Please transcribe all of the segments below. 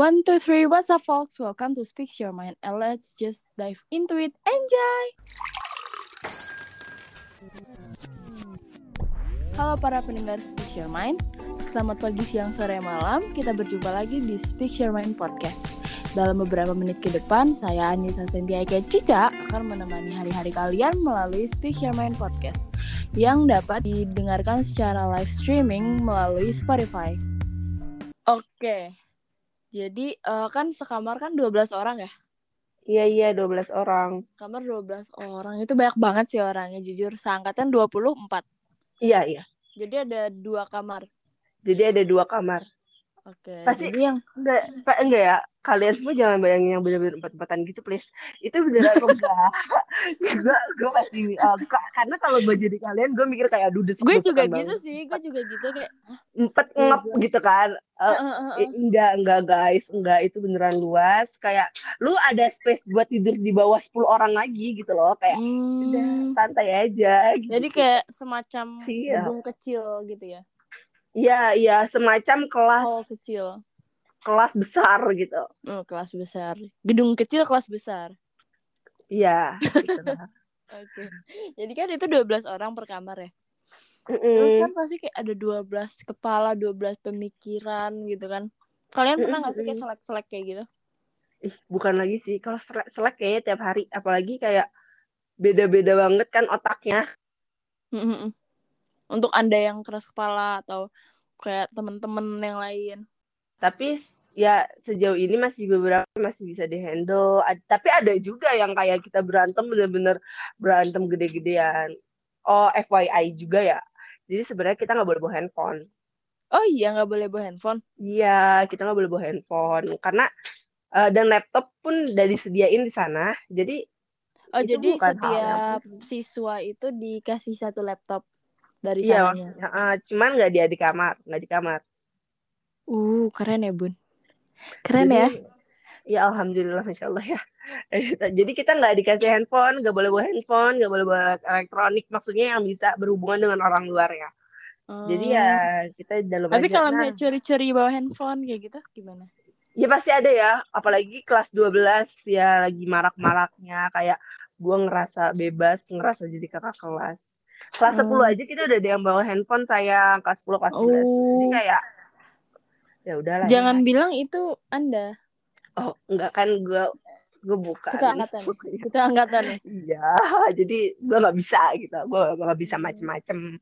One, two, three, what's up folks? Welcome to Speak Your Mind and let's just dive into it. Enjoy! Halo para pendengar Speak Your Mind Selamat pagi, siang, sore, malam Kita berjumpa lagi di Speak Your Mind Podcast Dalam beberapa menit ke depan Saya Anissa Sentiaika Cica Akan menemani hari-hari kalian melalui Speak Your Mind Podcast Yang dapat didengarkan secara live streaming melalui Spotify Oke Jadi uh, kan sekamar kan 12 orang ya Iya iya 12 orang. Kamar 12 orang itu banyak banget sih orangnya jujur. Seangkatan 24. Iya iya. Jadi ada dua kamar. Jadi ada dua kamar. Oke. Pasti Jadi yang enggak Pak, enggak ya. Kalian semua jangan bayangin yang benar-benar empat-empatan gitu, please. Itu beneran enggak. gue gue pasti uh, karena kalau gue jadi kalian gue mikir kayak aduh des gue juga gitu sih, gue juga gitu kayak empat ngep gitu kan. Uh, uh, uh, uh. enggak enggak guys, enggak itu beneran luas. Kayak lu ada space buat tidur di bawah 10 orang lagi gitu loh, kayak udah Hmm, santai aja gitu. jadi kayak semacam Siap. gedung kecil gitu ya. Iya, iya, semacam kelas Hall kecil. Kelas besar gitu. Oh, kelas besar. Gedung kecil kelas besar. Iya, gitu. Oke. Jadi kan itu 12 orang per kamar ya. Terus Mm-mm. kan pasti kayak ada 12 kepala, 12 pemikiran gitu kan. Kalian pernah nggak sih kayak selek-selek kayak gitu? Ih, bukan lagi sih. Kalau selek, selek kayaknya tiap hari. Apalagi kayak beda-beda banget kan otaknya. Mm-mm. Untuk Anda yang keras kepala atau kayak temen-temen yang lain. Tapi ya sejauh ini masih beberapa masih bisa dihandle. Ad- tapi ada juga yang kayak kita berantem bener-bener berantem gede-gedean. Oh, FYI juga ya. Jadi sebenarnya kita nggak boleh bawa handphone. Oh iya nggak boleh bawa handphone. Iya, kita nggak boleh bawa handphone karena eh, dan laptop pun udah disediain di sana. Jadi Oh jadi setiap siswa itu dikasih satu laptop dari Iya, sananya. maksudnya, eh, cuman nggak dia di kamar, nggak di kamar. Uh keren ya bun. Keren ya. Jadi, ya alhamdulillah, masya Allah ya. Jadi kita nggak dikasih handphone, nggak boleh bawa handphone, nggak boleh bawa elektronik. Maksudnya yang bisa berhubungan dengan orang luar ya. Jadi Oh. ya kita di dalam Tapi aja. kalau Nah, curi-curi bawa handphone kayak gitu gimana? ya pasti ada ya. Apalagi kelas 12 ya lagi marak-maraknya. Kayak gue ngerasa bebas, ngerasa jadi kakak kelas. Kelas 10 Oh. aja kita udah ada yang bawa handphone saya kelas 10 kelas 11. Jadi Oh. kayak ya udahlah ya. Jangan bilang itu Anda. Oh, enggak kan gue gue bukan. Kita angkatan. Kita angkatan ya. Iya, jadi gue nggak bisa gitu, gue nggak bisa macem-macem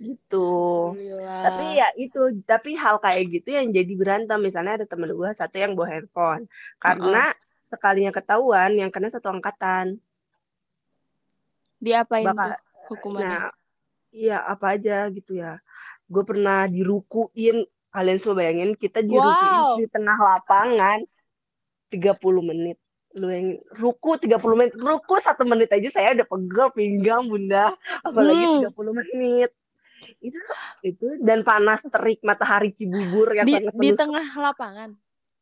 gitu. Alhamdulillah. Tapi ya itu, tapi hal kayak gitu yang jadi berantem. Misalnya ada temen gue satu yang bawa handphone, karena sekalinya ketahuan yang kena satu angkatan. Diapain Bakal, tuh hukumannya? nah, iya apa aja gitu ya. Gue pernah dirukuin, kalian semua bayangin kita dirukuin Wow. di tengah lapangan 30 menit. Lu yang ruku 30 menit, ruku satu menit aja saya udah pegel pinggang bunda, apalagi Hmm. 30 menit. Itu itu dan panas terik matahari Cibubur yang Di di tengah lapangan.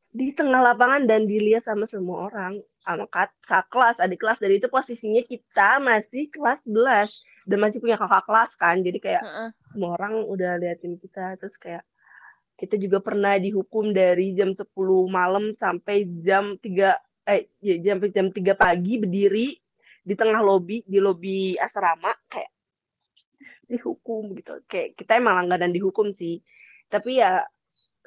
di tengah lapangan dan dilihat sama semua orang sama kak, kak kelas adik kelas dan itu posisinya kita masih kelas 11 dan masih punya kakak kelas kan jadi kayak Heeh. semua orang udah liatin kita terus kayak kita juga pernah dihukum dari jam 10 malam sampai jam 3 eh ya, jam jam 3 pagi berdiri di tengah lobi di lobi asrama kayak dihukum gitu. Kayak kita emang langganan dihukum sih. Tapi ya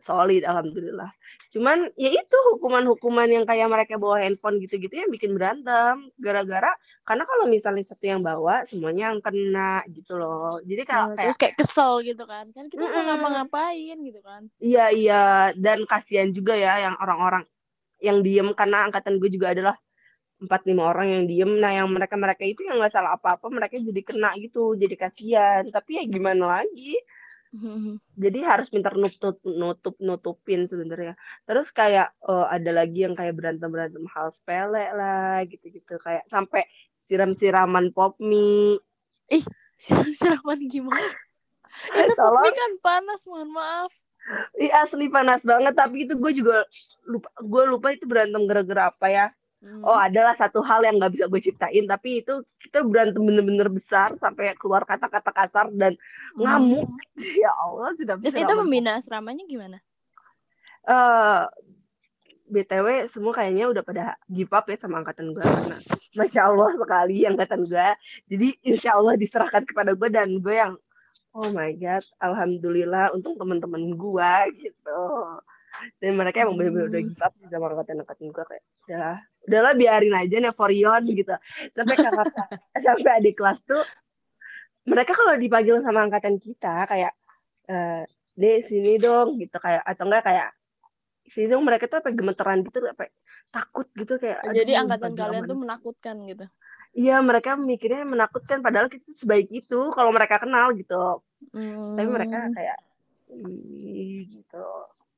solid alhamdulillah cuman ya itu hukuman-hukuman yang kayak mereka bawa handphone gitu-gitu yang bikin berantem gara-gara karena kalau misalnya satu yang bawa semuanya yang kena gitu loh jadi kalau Oh, kayak terus kayak kesel gitu kan. Kan kita nggak Mm-mm. ngapa-ngapain gitu kan. Iya iya dan kasihan juga ya yang orang-orang yang diem karena angkatan gue juga adalah empat lima orang yang diem. Nah yang mereka mereka itu yang nggak salah apa-apa mereka jadi kena gitu jadi kasihan. Tapi ya gimana lagi? Jadi harus minta nutup nutup nutupin sebenarnya. Terus kayak eh, ada lagi yang kayak berantem berantem hal sepele lah gitu-gitu kayak sampai siram-siraman pop mie. Siram-siraman gimana? Itu kopi kan panas, mohon maaf. Iya asli panas banget tapi itu gue juga lupa gue lupa itu berantem gara-gara apa ya. Hmm. Oh adalah satu hal yang nggak bisa gue ciptain tapi itu kita berantem bener-bener besar sampai keluar kata-kata kasar dan ngamuk Hmm. ya Allah sudah Terus itu pembina asramanya gimana? Eh BTW semua kayaknya udah pada give up ya sama angkatan gue karena Masya Allah sekali angkatan gue. Jadi insya Allah diserahkan kepada gue dan gue yang oh my god, alhamdulillah untung teman-teman gue gitu. Dan mereka emang bener-bener udah Hmm. give up sih sama angkatan-angkatan gue kayak udah udahlah biarin aja Nevorion gitu. Sampai kakak sampai adik kelas tuh mereka kalau dipanggil sama angkatan kita kayak eh deh sini dong gitu kayak atau enggak kayak sini dong mereka tuh apa gemeteran gitu apa takut gitu kayak Jadi angkatan kalian tuh menakutkan gitu. iya mereka mikirnya menakutkan padahal kita sebaik itu kalau mereka kenal gitu Hmm. tapi mereka kayak "Ih," gitu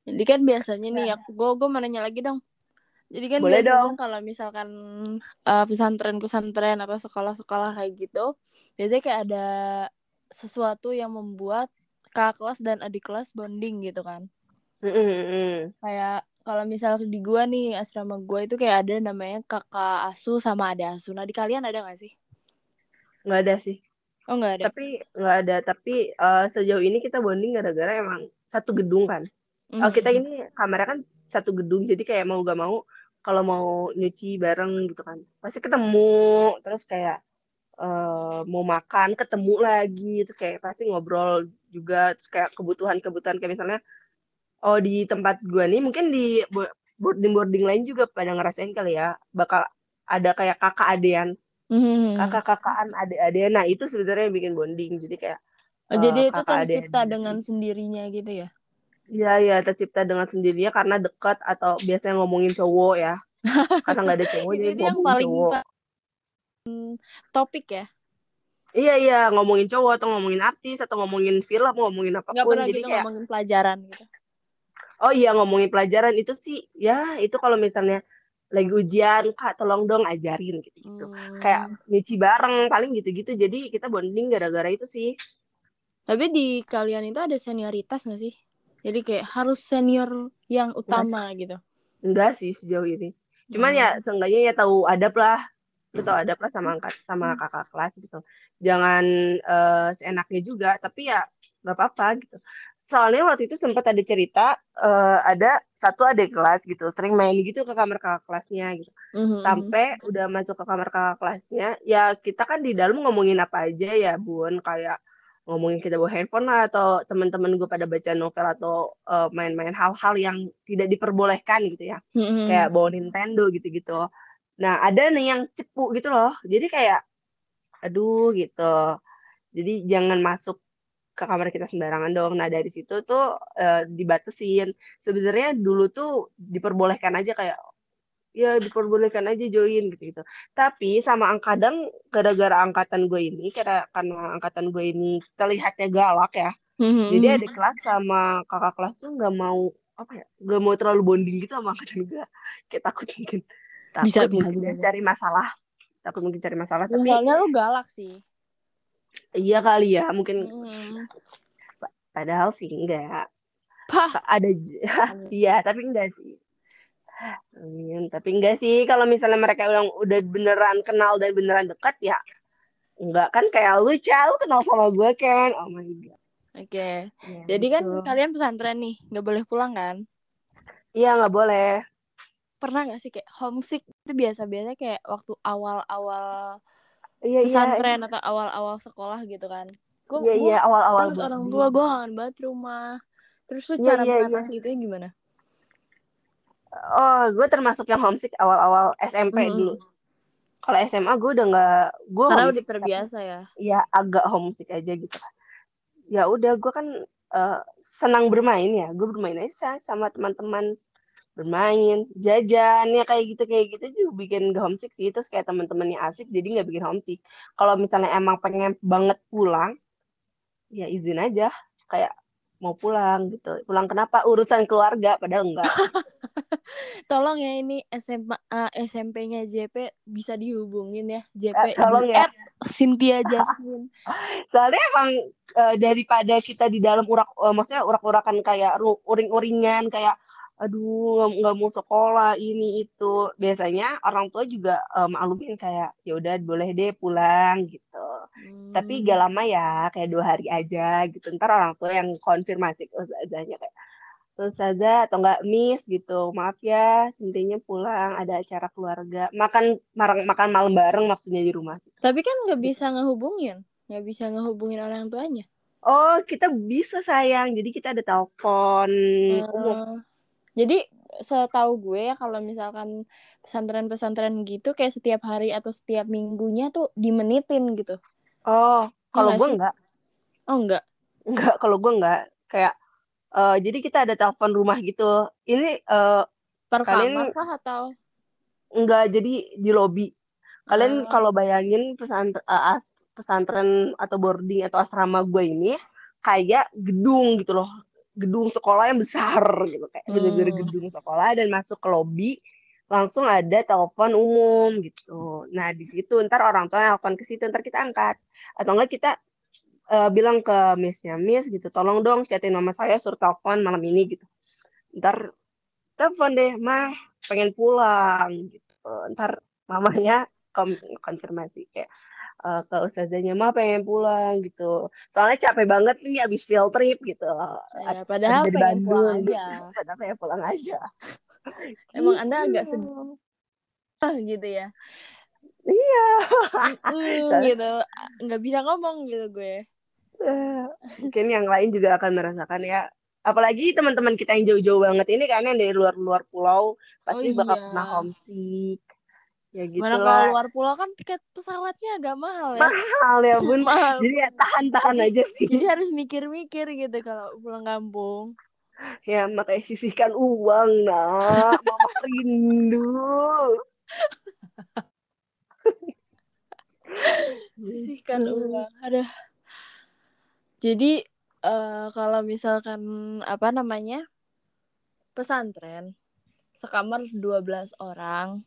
Jadi kan biasanya nih aku gue gue mau nanya lagi dong. Jadi kan Boleh biasanya dong. kalau misalkan uh, pesantren-pesantren atau sekolah-sekolah kayak gitu, biasanya kayak ada sesuatu yang membuat kakak kelas dan adik kelas bonding gitu kan. Mm-mm-mm. Kayak kalau misal di gua nih asrama gua itu kayak ada namanya kakak asuh sama ada asuh. Nah di kalian ada gak sih? nggak ada sih Oh nggak ada. tapi nggak ada tapi eh, sejauh ini kita bonding gara-gara emang satu gedung kan Oh, kita ini kamarnya kan satu gedung, jadi kayak mau gak mau kalau mau nyuci bareng gitu kan, pasti ketemu, terus kayak eh, mau makan ketemu lagi, terus kayak pasti ngobrol juga, terus kayak kebutuhan-kebutuhan kayak misalnya, oh di tempat gua nih mungkin di bo- boarding-boarding lain juga pada ngerasain kali ya, bakal ada kayak kakak adean, Mhm. kakak-kakaan adik-adean, nah itu sebenarnya yang bikin bonding, jadi kayak Oh, jadi eh, itu kakak tercipta adik. dengan sendirinya gitu ya? Iya, iya, tercipta dengan sendirinya karena dekat atau biasanya ngomongin cowok ya. Karena nggak ada cowok, jadi itu yang ngomongin paling cowok. topik ya. Iya, iya, ngomongin cowok atau ngomongin artis atau ngomongin film, ngomongin Nggak apa pun. pernah Jadi gitu kayak, ngomongin pelajaran gitu. oh iya ngomongin pelajaran itu sih, ya itu kalau misalnya lagi ujian, Kak tolong dong ajarin gitu-gitu. Hmm. Kayak nyuci bareng, paling gitu-gitu. Jadi kita bonding gara-gara itu sih. Tapi di kalian itu ada senioritas gak sih? Jadi kayak harus senior yang utama gitu. Enggak sih sejauh ini. Cuman Hmm. ya seenggaknya ya tahu adab lah. Lu tahu adab lah sama angkat sama kakak kelas gitu. Jangan eh, seenaknya juga, tapi ya nggak apa-apa gitu. Soalnya waktu itu sempat ada cerita eh, ada satu adik kelas gitu, sering main gitu ke kamar kakak kelasnya gitu. Mhm. Sampai udah masuk ke kamar kakak kelasnya, ya kita kan di dalam ngomongin apa aja ya, Bun, kayak ngomongin kita bawa handphone lah atau teman-teman gue pada baca novel atau eh, main-main hal-hal yang tidak diperbolehkan gitu ya Mhm. kayak bawa Nintendo gitu-gitu. Nah, ada nih yang cepu gitu loh. Jadi kayak aduh gitu. Jadi jangan masuk ke kamar kita sembarangan dong. Nah, dari situ tuh eh, dibatasin. Sebenarnya dulu tuh diperbolehkan aja kayak ya diperbolehkan aja join gitu-gitu. Tapi sama ang- kadang gara-gara angkatan gue ini karena karena angkatan gue ini terlihatnya galak ya. Mhm. Jadi adik kelas sama kakak kelas tuh nggak mau apa ya, nggak mau terlalu bonding gitu sama angkatan gue. Kayak takut mungkin, takut Bisa, mungkin bisa, bisa. cari masalah, takut mungkin cari masalah. Tapi soalnya lu galak sih. iya kali ya, mungkin Mhm. padahal sih enggak. Pah. Ada, iya tapi enggak sih. Amin. Tapi enggak sih kalau misalnya mereka udah udah beneran kenal dan beneran dekat ya enggak kan kayak lu lu kenal sama gue kan oh my god Oke. Ya, Jadi kan gitu. kalian pesantren nih, nggak boleh pulang kan? iya nggak boleh Pernah nggak sih kayak homesick itu biasa-biasa kayak waktu awal-awal iya iya pesantren atau awal-awal sekolah gitu kan? Gue iya iya awal-awal takut banget. orang tua gue kangen banget rumah. Terus lu Iya, cara iya, mengatasi itu gimana? Oh, gue termasuk yang homesick awal-awal SMP Mhm. dulu. Kalau SMA gue udah nggak, gue Karena udah terbiasa ya. ya agak homesick aja gitu kan. Ya udah, gue kan eh, senang bermain ya. Gue bermain aja sama teman-teman, bermain, jajan ya kayak gitu kayak gitu juga bikin gak homesick sih. Terus kayak teman-temannya asik, jadi nggak bikin homesick. Kalau misalnya emang pengen banget pulang, ya izin aja. Kayak mau pulang gitu. Pulang kenapa? Urusan keluarga, padahal enggak. Tolong ya ini SMA eh, SMP-nya JP bisa dihubungin ya. JP Eh, tolong ya. Cynthia Jasmine. Soalnya emang eh, daripada kita di dalam urak, eh, maksudnya urak-urakan kayak ru- uring-uringan kayak aduh nggak mau sekolah ini itu biasanya orang tua juga eh, maklumin kayak ya udah boleh deh pulang gitu tapi Hmm. gak lama ya kayak dua hari aja gitu. Ntar orang tua yang konfirmasi ke ustazahnya kayak terus saja atau enggak miss gitu. Maaf ya intinya pulang ada acara keluarga. Makan marang makan malam bareng maksudnya di rumah. Tapi kan nggak bisa ngehubungin, nggak bisa ngehubungin orang tuanya. oh kita bisa sayang. Jadi kita ada telepon. Umum. Eh, jadi setahu gue ya kalau misalkan pesantren-pesantren gitu kayak setiap hari atau setiap minggunya tuh dimenitin gitu. Oh kalau nggak gue sih? enggak Oh enggak. enggak kalau gue enggak kayak eh, jadi kita ada telepon rumah gitu ini eh, Per Kalian- kah atau enggak jadi di lobi kalian Ah. kalau bayangin pesantren pesantren atau boarding atau asrama gue ini kayak gedung gitu loh gedung sekolah yang besar gitu kayak Hmm. bener-bener gedung sekolah dan masuk ke lobi langsung ada telepon umum gitu. Nah di situ ntar orang tua telepon ke situ ntar kita angkat. Atau enggak kita eh, bilang ke missnya miss gitu tolong dong chatin mama saya suruh telepon malam ini gitu. Ntar telepon deh mah pengen pulang gitu. Ntar mamanya kom- konfirmasi kayak eh, ke ustazahnya mah pengen pulang gitu. Soalnya capek banget nih abis field trip gitu. Ya, padahal pengen pulang Bandung, aja. gitu. Padahal pengen pulang aja Emang Anda agak Gitu. sedih gitu ya. iya Mm, gitu. Nggak bisa ngomong gitu gue. Eh, mungkin yang lain juga akan merasakan ya apalagi teman-teman kita yang jauh-jauh banget ini kan yang dari luar-luar pulau pasti Oh, bakal iya. pernah homesick ya gitu Mana kalau luar pulau kan tiket pesawatnya agak mahal ya. mahal ya bun mahal. jadi ya tahan-tahan aja sih Jadi harus mikir-mikir gitu kalau pulang kampung. Ya makanya sisihkan uang nak mama rindu Sisihkan uang. Aduh. Jadi eh, kalau misalkan apa namanya? pesantren sekamar 12 orang.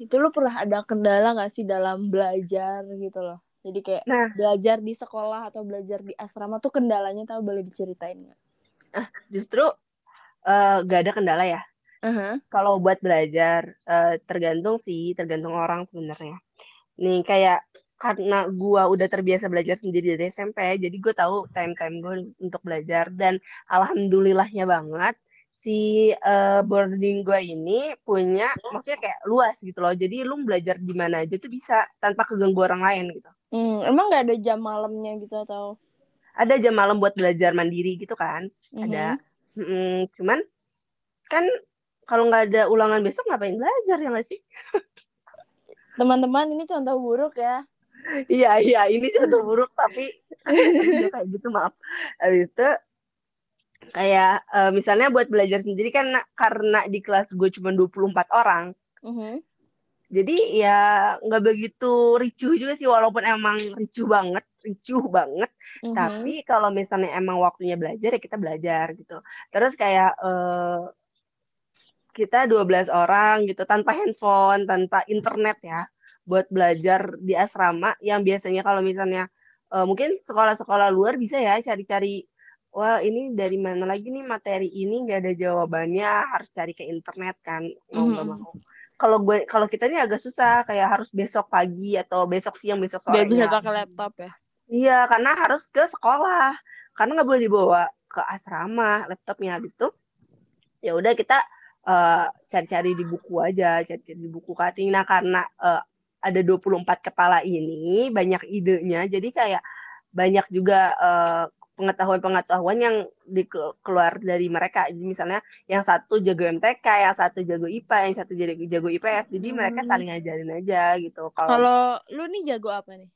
Itu lu pernah ada kendala gak sih dalam belajar gitu loh? Jadi kayak Nah. belajar di sekolah atau belajar di asrama tuh kendalanya tahu boleh diceritain nggak? Justru eh, gak ada kendala ya Aha. kalau buat belajar eh, tergantung sih tergantung orang sebenarnya nih kayak karena gua udah terbiasa belajar sendiri dari SMP jadi gue tahu time time gue untuk belajar dan alhamdulillahnya banget si eh, boarding gue ini punya maksudnya kayak luas gitu loh jadi lu belajar di mana aja tuh bisa tanpa keganggu orang lain gitu Hmm, emang nggak ada jam malamnya gitu atau? Ada jam malam buat belajar mandiri gitu kan Mhm. ada Mm, cuman kan kalau nggak ada ulangan besok ngapain belajar ya nggak sih Teman-teman ini contoh buruk ya. Iya iya ini contoh buruk tapi ya kayak gitu maaf. Habis itu kayak eh, misalnya buat belajar sendiri kan na- karena di kelas gue cuma 24 orang. Mhm. Jadi ya nggak begitu ricuh juga sih walaupun emang ricuh banget, ricuh banget. Mhm. Tapi kalau misalnya emang waktunya belajar ya kita belajar gitu. Terus kayak eh, kita 12 orang gitu tanpa handphone, tanpa internet ya buat belajar di asrama yang biasanya kalau misalnya eh, mungkin sekolah-sekolah luar bisa ya cari-cari wah ini dari mana lagi nih materi ini nggak ada jawabannya harus cari ke internet kan mau nggak Mhm. mau. Kalau gue kalau kita ini agak susah kayak harus besok pagi atau besok siang besok Biar sorenya. bisa pakai laptop ya. Iya, karena harus ke sekolah. Karena nggak boleh dibawa ke asrama laptopnya habis itu. Ya udah kita eh, cari-cari di buku aja, cari-cari di buku cutting. Nah, karena eh, ada 24 kepala ini, banyak idenya. Jadi kayak banyak juga eh, pengetahuan-pengetahuan yang di, keluar dari mereka. Jadi misalnya yang satu jago MTK, yang satu jago IPA, yang satu jago, jago IPS. Jadi mereka Hmm. saling ngajarin aja gitu. Kalau Kalau lu nih jago apa nih?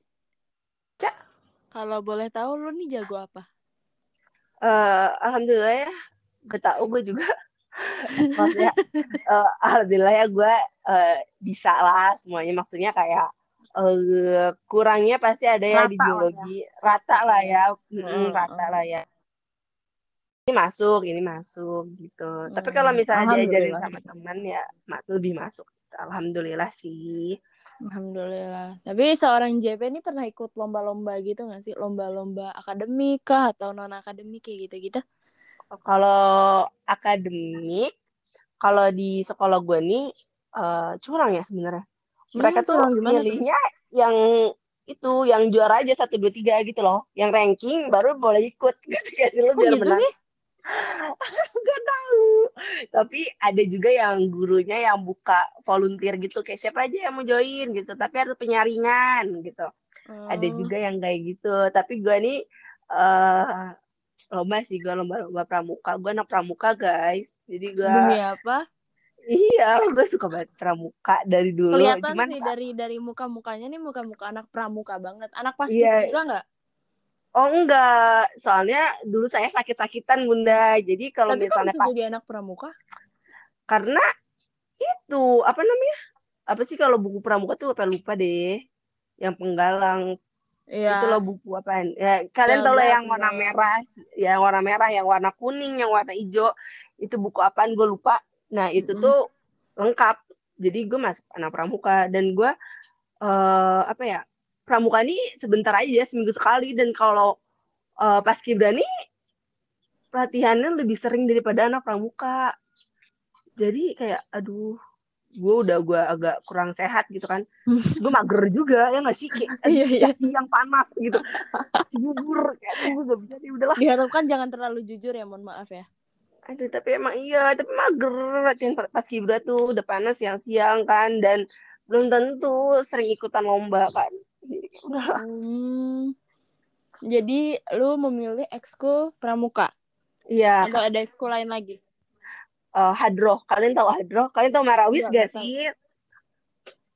Cak. Kalau boleh tahu lu nih jago apa? eh, alhamdulillah ya, gak tau gue juga. maksudnya eh, alhamdulillah ya gue eh, bisa lah semuanya. Maksudnya kayak eh, kurangnya pasti ada ya di Rata lah ya. biologi. Rata lah ya. Hmm. rata lah ya. Ini masuk ini masuk gitu. Tapi kalau Hmm, misalnya diajarin sama teman ya lebih masuk. Alhamdulillah sih Alhamdulillah. Tapi seorang JP ini pernah ikut lomba-lomba gitu nggak sih? Lomba-lomba akademik kah atau non akademik kayak gitu-gitu? kalau akademik kalau di sekolah gue nih eh, curang ya sebenarnya mereka Hmm, tuh milihnya yang itu yang juara aja satu dua tiga gitu loh yang ranking baru boleh ikut gitu lu Kok biar gitu menang sih? Gak tahu. Tapi ada juga yang gurunya yang buka volunteer gitu. Kayak siapa aja yang mau join gitu. Tapi ada penyaringan gitu. Oh. Ada juga yang kayak gitu. Tapi gue nih eh lomba sih gue lomba-lomba pramuka. Gue anak pramuka guys. Jadi gue Demi apa? iya gue suka banget pramuka dari dulu. Kelihatan Cuman sih dari dari muka-mukanya nih muka-muka anak pramuka banget. Anak paskib Iya. juga nggak? Oh enggak, soalnya dulu saya sakit-sakitan bunda. Jadi kalau Tapi kok misalnya bisa pas jadi anak pramuka? karena itu apa namanya? Apa sih kalau buku pramuka tuh apa lupa deh. Yang penggalang Iya. itu loh buku apaan? Ya, kalian tahu lah yang warna merah, yang warna merah, yang warna kuning, yang warna hijau. Itu buku apaan gue lupa. Nah, itu Mm-mm. tuh lengkap. Jadi gue masuk anak pramuka dan gue eh apa ya? Pramuka ini sebentar aja seminggu sekali dan kalau eh, pas nih latihannya lebih sering daripada anak pramuka. Jadi kayak aduh, gue udah gue agak kurang sehat gitu kan. Gue mager juga ya nggak sih kayak Iya, iya. siang panas gitu. Bubur kayak aduh gak bisa deh udahlah. Diharapkan jangan terlalu jujur ya, mohon maaf ya. Aduh, tapi emang iya, tapi mager latihan pas kibra tuh udah panas siang-siang kan dan belum tentu sering ikutan lomba kan. Jadi udahlah. Hmm. Jadi lu memilih ekskul pramuka Iya, atau ada ekskul lain lagi? eh, hadroh. Kalian tahu hadroh? Kalian tahu marawis Enggak, gak tahu. sih?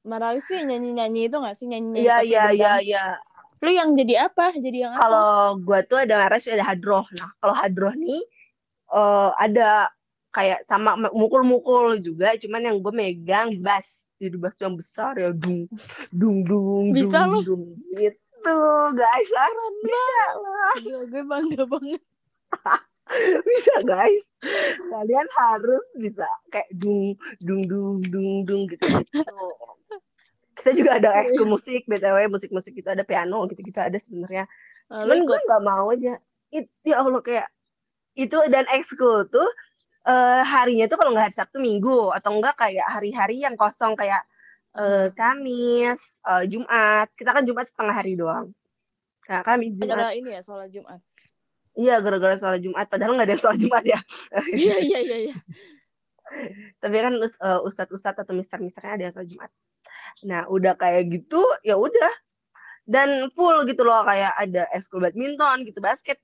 Marawis sih nyanyi-nyanyi itu nggak sih nyanyi-nyanyi Iya, iya, iya, iya. Lu yang jadi apa? Jadi yang apa? Kalau gua tuh ada marawis ada hadroh. Nah, kalau hadroh nih eh, ada kayak sama mukul-mukul juga, cuman yang gue megang bass. Jadi bass yang besar ya, dung, dung, dung, Bisa dung, lu? dung, gitu, guys. Keren Bisa lah. Gila, gue bangga banget. bisa guys kalian harus bisa kayak dung dung dung dung dung gitu gitu kita juga ada ekskul musik btw musik musik itu ada piano gitu gitu ada sebenarnya cuman gue nggak mau aja itu ya allah kayak itu dan ekskul tuh eh, harinya tuh kalau nggak hari sabtu minggu atau enggak kayak hari-hari yang kosong kayak eh, kamis eh, jumat kita kan jumat setengah hari doang nah kamis jumat Gara ini ya sholat Jumat. iya gara-gara sholat jumat padahal nggak ada yang sholat jumat ya Iya iya iya iya. tapi kan uh, ustadz-ustadz atau mister-misternya ada yang sholat Jumat. Nah, udah kayak gitu, ya udah. Dan full gitu loh, kayak ada ekskul badminton gitu, basket.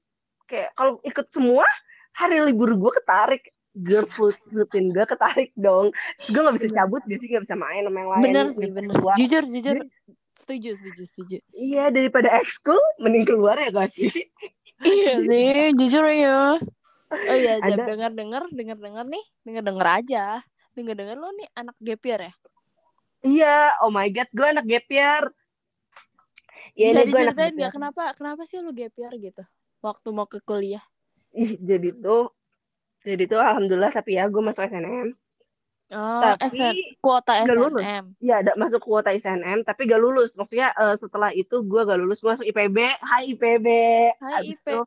Kayak kalau ikut semua, hari libur gue ketarik. Girl food rutin gue ketarik dong. Terus gue gak bisa cabut, dia sih gak bisa main sama yang lain. Bener sih bener. keluar. Jujur jujur. Setuju setuju setuju. Iya, daripada ekskul, mending keluar ya gak sih? Iya sih jujur ya. Oh iya Ada- dengar dengar dengar dengar nih dengar dengar aja. Dengar dengar lo nih anak gap year ya. Iya, oh my god, gue anak gap year. Iya, gue anak gap nggak year. kenapa kenapa sih lu gap year gitu? Waktu mau ke kuliah. Jadi tuh, jadi tuh alhamdulillah tapi ya gue masuk SNM. Oh, Tapi SN, kuota lulus. SNM. Ya, ada masuk kuota SNM, tapi gak lulus. Maksudnya eh, setelah itu gue gak lulus, gue masuk IPB. Hai IPB. Hai, Habis IP. itu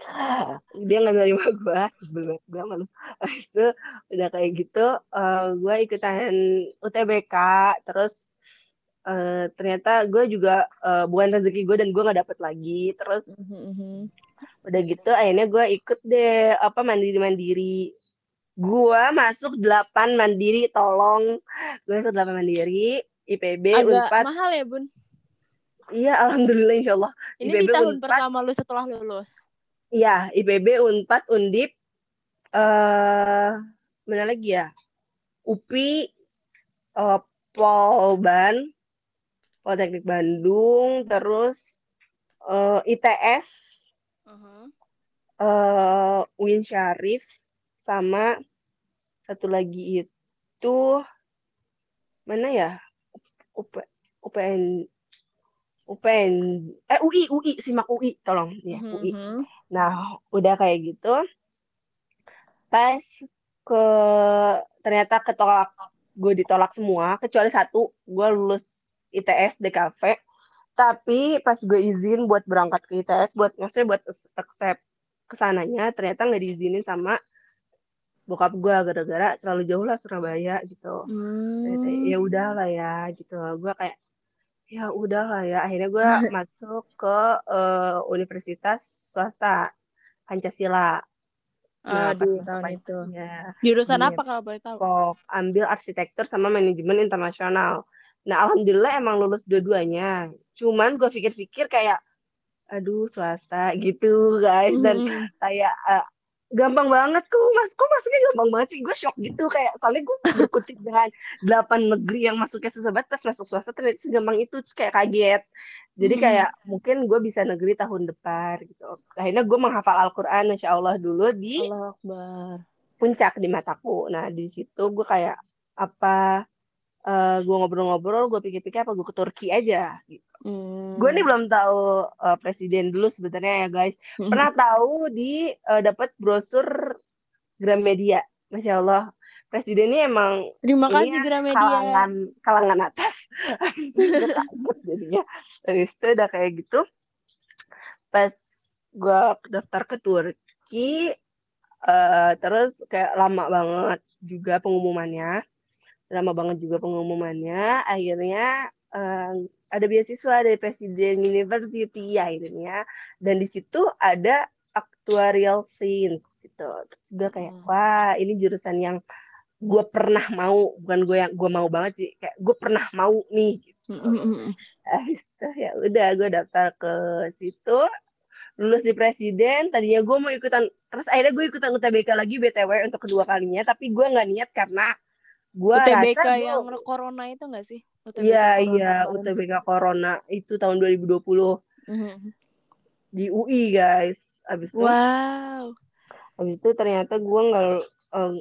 dia nggak nerima gue, sebel banget gue malu. Habis itu udah kayak gitu, eh, gue ikutan UTBK, terus eh, ternyata gue juga eh, bukan rezeki gue dan gue nggak dapet lagi. Terus Mhm, mhm. Udah gitu, akhirnya gue ikut deh apa mandiri mandiri. Gue masuk 8 mandiri, tolong. Gue masuk 8 mandiri, IPB, Agak Unpad. mahal ya bun. Iya, alhamdulillah insya Allah. Ini IPB di tahun Unpad. pertama lu setelah lulus. Iya, IPB, Unpad, Undip, eh mana lagi ya? UPI, eh, Polban, Politeknik Bandung, terus eh, ITS, Mhm. eh Uin Syarif, sama satu lagi itu mana ya? UP, UPN, UPN, eh UI, UI, simak UI, tolong ya UI. Mhm. Nah, udah kayak gitu. Pas ke ternyata ketolak, gue ditolak semua, kecuali satu, gue lulus ITS DKV. Tapi pas gue izin buat berangkat ke ITS, buat maksudnya buat accept ke sananya, ternyata nggak diizinin sama bokap gue gara-gara terlalu jauh lah Surabaya gitu. Hmm. ya udah lah ya gitu. Gue kayak ya udah lah ya. Akhirnya gue masuk ke eh, universitas swasta Pancasila. Ah, Nah, masuk tahun itu. ya, Jurusan apa kalau boleh tahu? kok ambil arsitektur sama manajemen internasional. Nah, alhamdulillah emang lulus dua-duanya. Cuman gue pikir-pikir kayak, aduh swasta gitu guys. Dan Mhm. kayak eh, gampang banget kok mas kok masuknya gampang banget sih gue shock gitu kayak soalnya gue berkutik dengan delapan negeri yang masuknya susah banget pas masuk swasta ternyata segampang itu terus kayak kaget jadi Hmm. kayak mungkin gue bisa negeri tahun depan gitu akhirnya gue menghafal Al-Quran Insya Allah dulu di Allah Akbar. puncak di mataku nah di situ gue kayak apa eh gue ngobrol-ngobrol gue pikir-pikir apa gue ke Turki aja gitu. Hmm. gue nih belum tahu eh, presiden dulu sebenarnya ya guys. Pernah tahu di eh, dapat brosur Gramedia. Masya Allah. Presidennya emang Terima ini kasih Gramedia. kalangan kalangan atas. Habis itu jadinya. Udah kayak gitu. Pas gue daftar ke Turki eh, terus kayak lama banget juga pengumumannya lama banget juga pengumumannya. Akhirnya eh, ada beasiswa dari Presiden University akhirnya. Dan di situ ada actuarial science gitu. Terus gue kayak Hmm. wah ini jurusan yang gue pernah mau. Bukan gue yang gue mau banget sih. Kayak gue pernah mau nih gitu. Mhm. Habis itu ya udah gue daftar ke situ. Lulus di presiden. Tadinya gue mau ikutan terus akhirnya gue ikutan UTBK lagi BTW untuk kedua kalinya. Tapi gue nggak niat karena gue UTBK rasa yang corona itu enggak sih? Iya iya. UTBK Corona itu tahun 2020 Mhm. di UI guys habis itu Wow. habis itu ternyata gue nggak eh,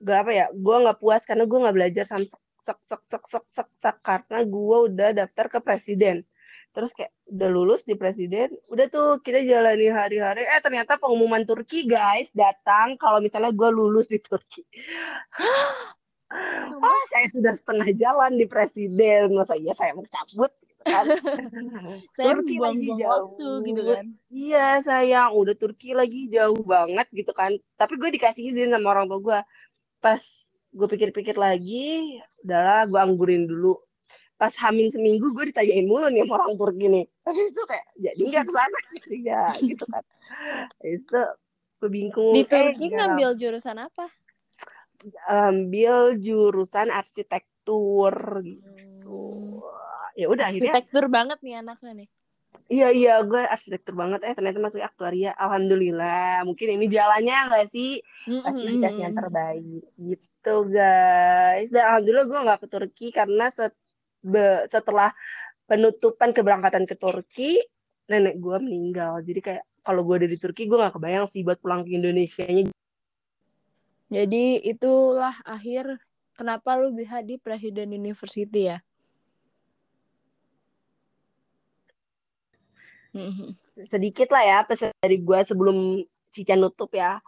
nggak apa ya gue nggak puas karena gue nggak belajar samsek sek sek sek sek sek sek karena gue udah daftar ke presiden terus kayak udah lulus di presiden udah tuh kita jalani hari-hari eh ternyata pengumuman Turki guys datang kalau misalnya gue lulus di Turki Sumpah. ah saya sudah setengah jalan di presiden masa iya saya mau cabut gitu kan Saya Turki lagi buang-buang jauh waktu gitu kan. Iya sayang, udah Turki lagi jauh banget gitu kan. Tapi gue dikasih izin sama orang tua gue. Pas gue pikir-pikir lagi, udahlah gue anggurin dulu. Pas hamin seminggu gue ditanyain mulu nih sama orang Turki nih. Tapi itu kayak jadi nggak ke sana gitu ya, gitu kan. Itu gue bingung. Di Eh, Turki nggak. ngambil jurusan apa? Ambil jurusan arsitektur gitu. Ya udah akhirnya Arsitektur banget nih anaknya nih. Iya iya gue arsitektur banget. Eh ternyata masuk aktuaria. Alhamdulillah. Mungkin ini jalannya nggak sih? Pasti Mhm. dikasih yang terbaik. Gitu guys. Dan alhamdulillah gue nggak ke Turki karena set- be- setelah penutupan keberangkatan ke Turki nenek gue meninggal. Jadi kayak kalau gue ada di Turki gue nggak kebayang sih buat pulang ke Indonesia nya Jadi itulah akhir kenapa lu bisa di Presiden University ya? Mhm. sedikit lah ya pesan dari gue sebelum Cica nutup ya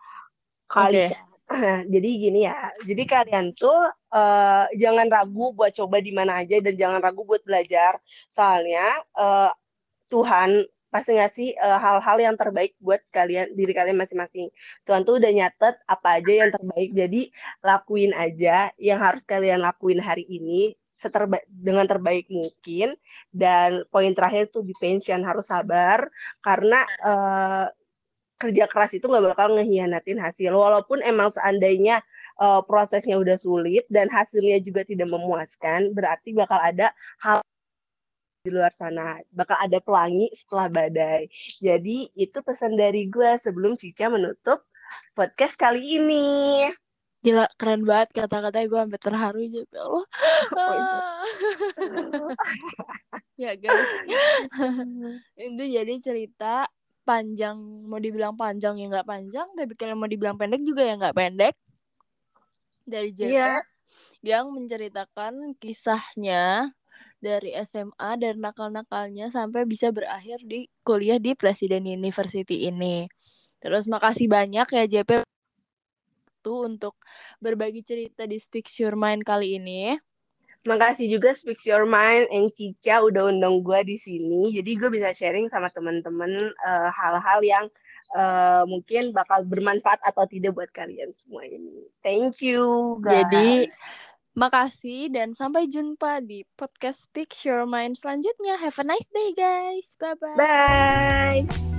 kali Oke. jadi gini ya jadi kalian tuh eh, jangan ragu buat coba di mana aja dan jangan ragu buat belajar soalnya eh, Tuhan pasti ngasih eh, hal-hal yang terbaik buat kalian diri kalian masing-masing. Tuhan tuh udah nyatet apa aja yang terbaik jadi lakuin aja yang harus kalian lakuin hari ini seterba- dengan terbaik mungkin. Dan poin terakhir tuh di pension harus sabar karena eh, kerja keras itu nggak bakal ngehianatin hasil. Walaupun emang seandainya eh, prosesnya udah sulit dan hasilnya juga tidak memuaskan berarti bakal ada hal di luar sana bakal ada pelangi setelah badai jadi itu pesan dari gue sebelum Cica menutup podcast kali ini Gila keren banget kata-katanya gue sampai terharu aja ya Allah. Itu. ya guys. itu jadi cerita panjang mau dibilang panjang ya nggak panjang tapi kalau mau dibilang pendek juga ya nggak pendek dari JP Iya. yang menceritakan kisahnya dari SMA dan nakal-nakalnya sampai bisa berakhir di kuliah di Presiden University ini. Terus makasih banyak ya JP tuh untuk berbagi cerita di Speak Your Mind kali ini. Makasih juga Speak Your Mind and Cica udah undang gue di sini. Jadi gue bisa sharing sama teman-teman eh, hal-hal yang eh, mungkin bakal bermanfaat atau tidak buat kalian semua ini. Thank you guys. Jadi makasih dan sampai jumpa di podcast Your Mind selanjutnya. Have a nice day guys. Bye bye. Bye. Bye.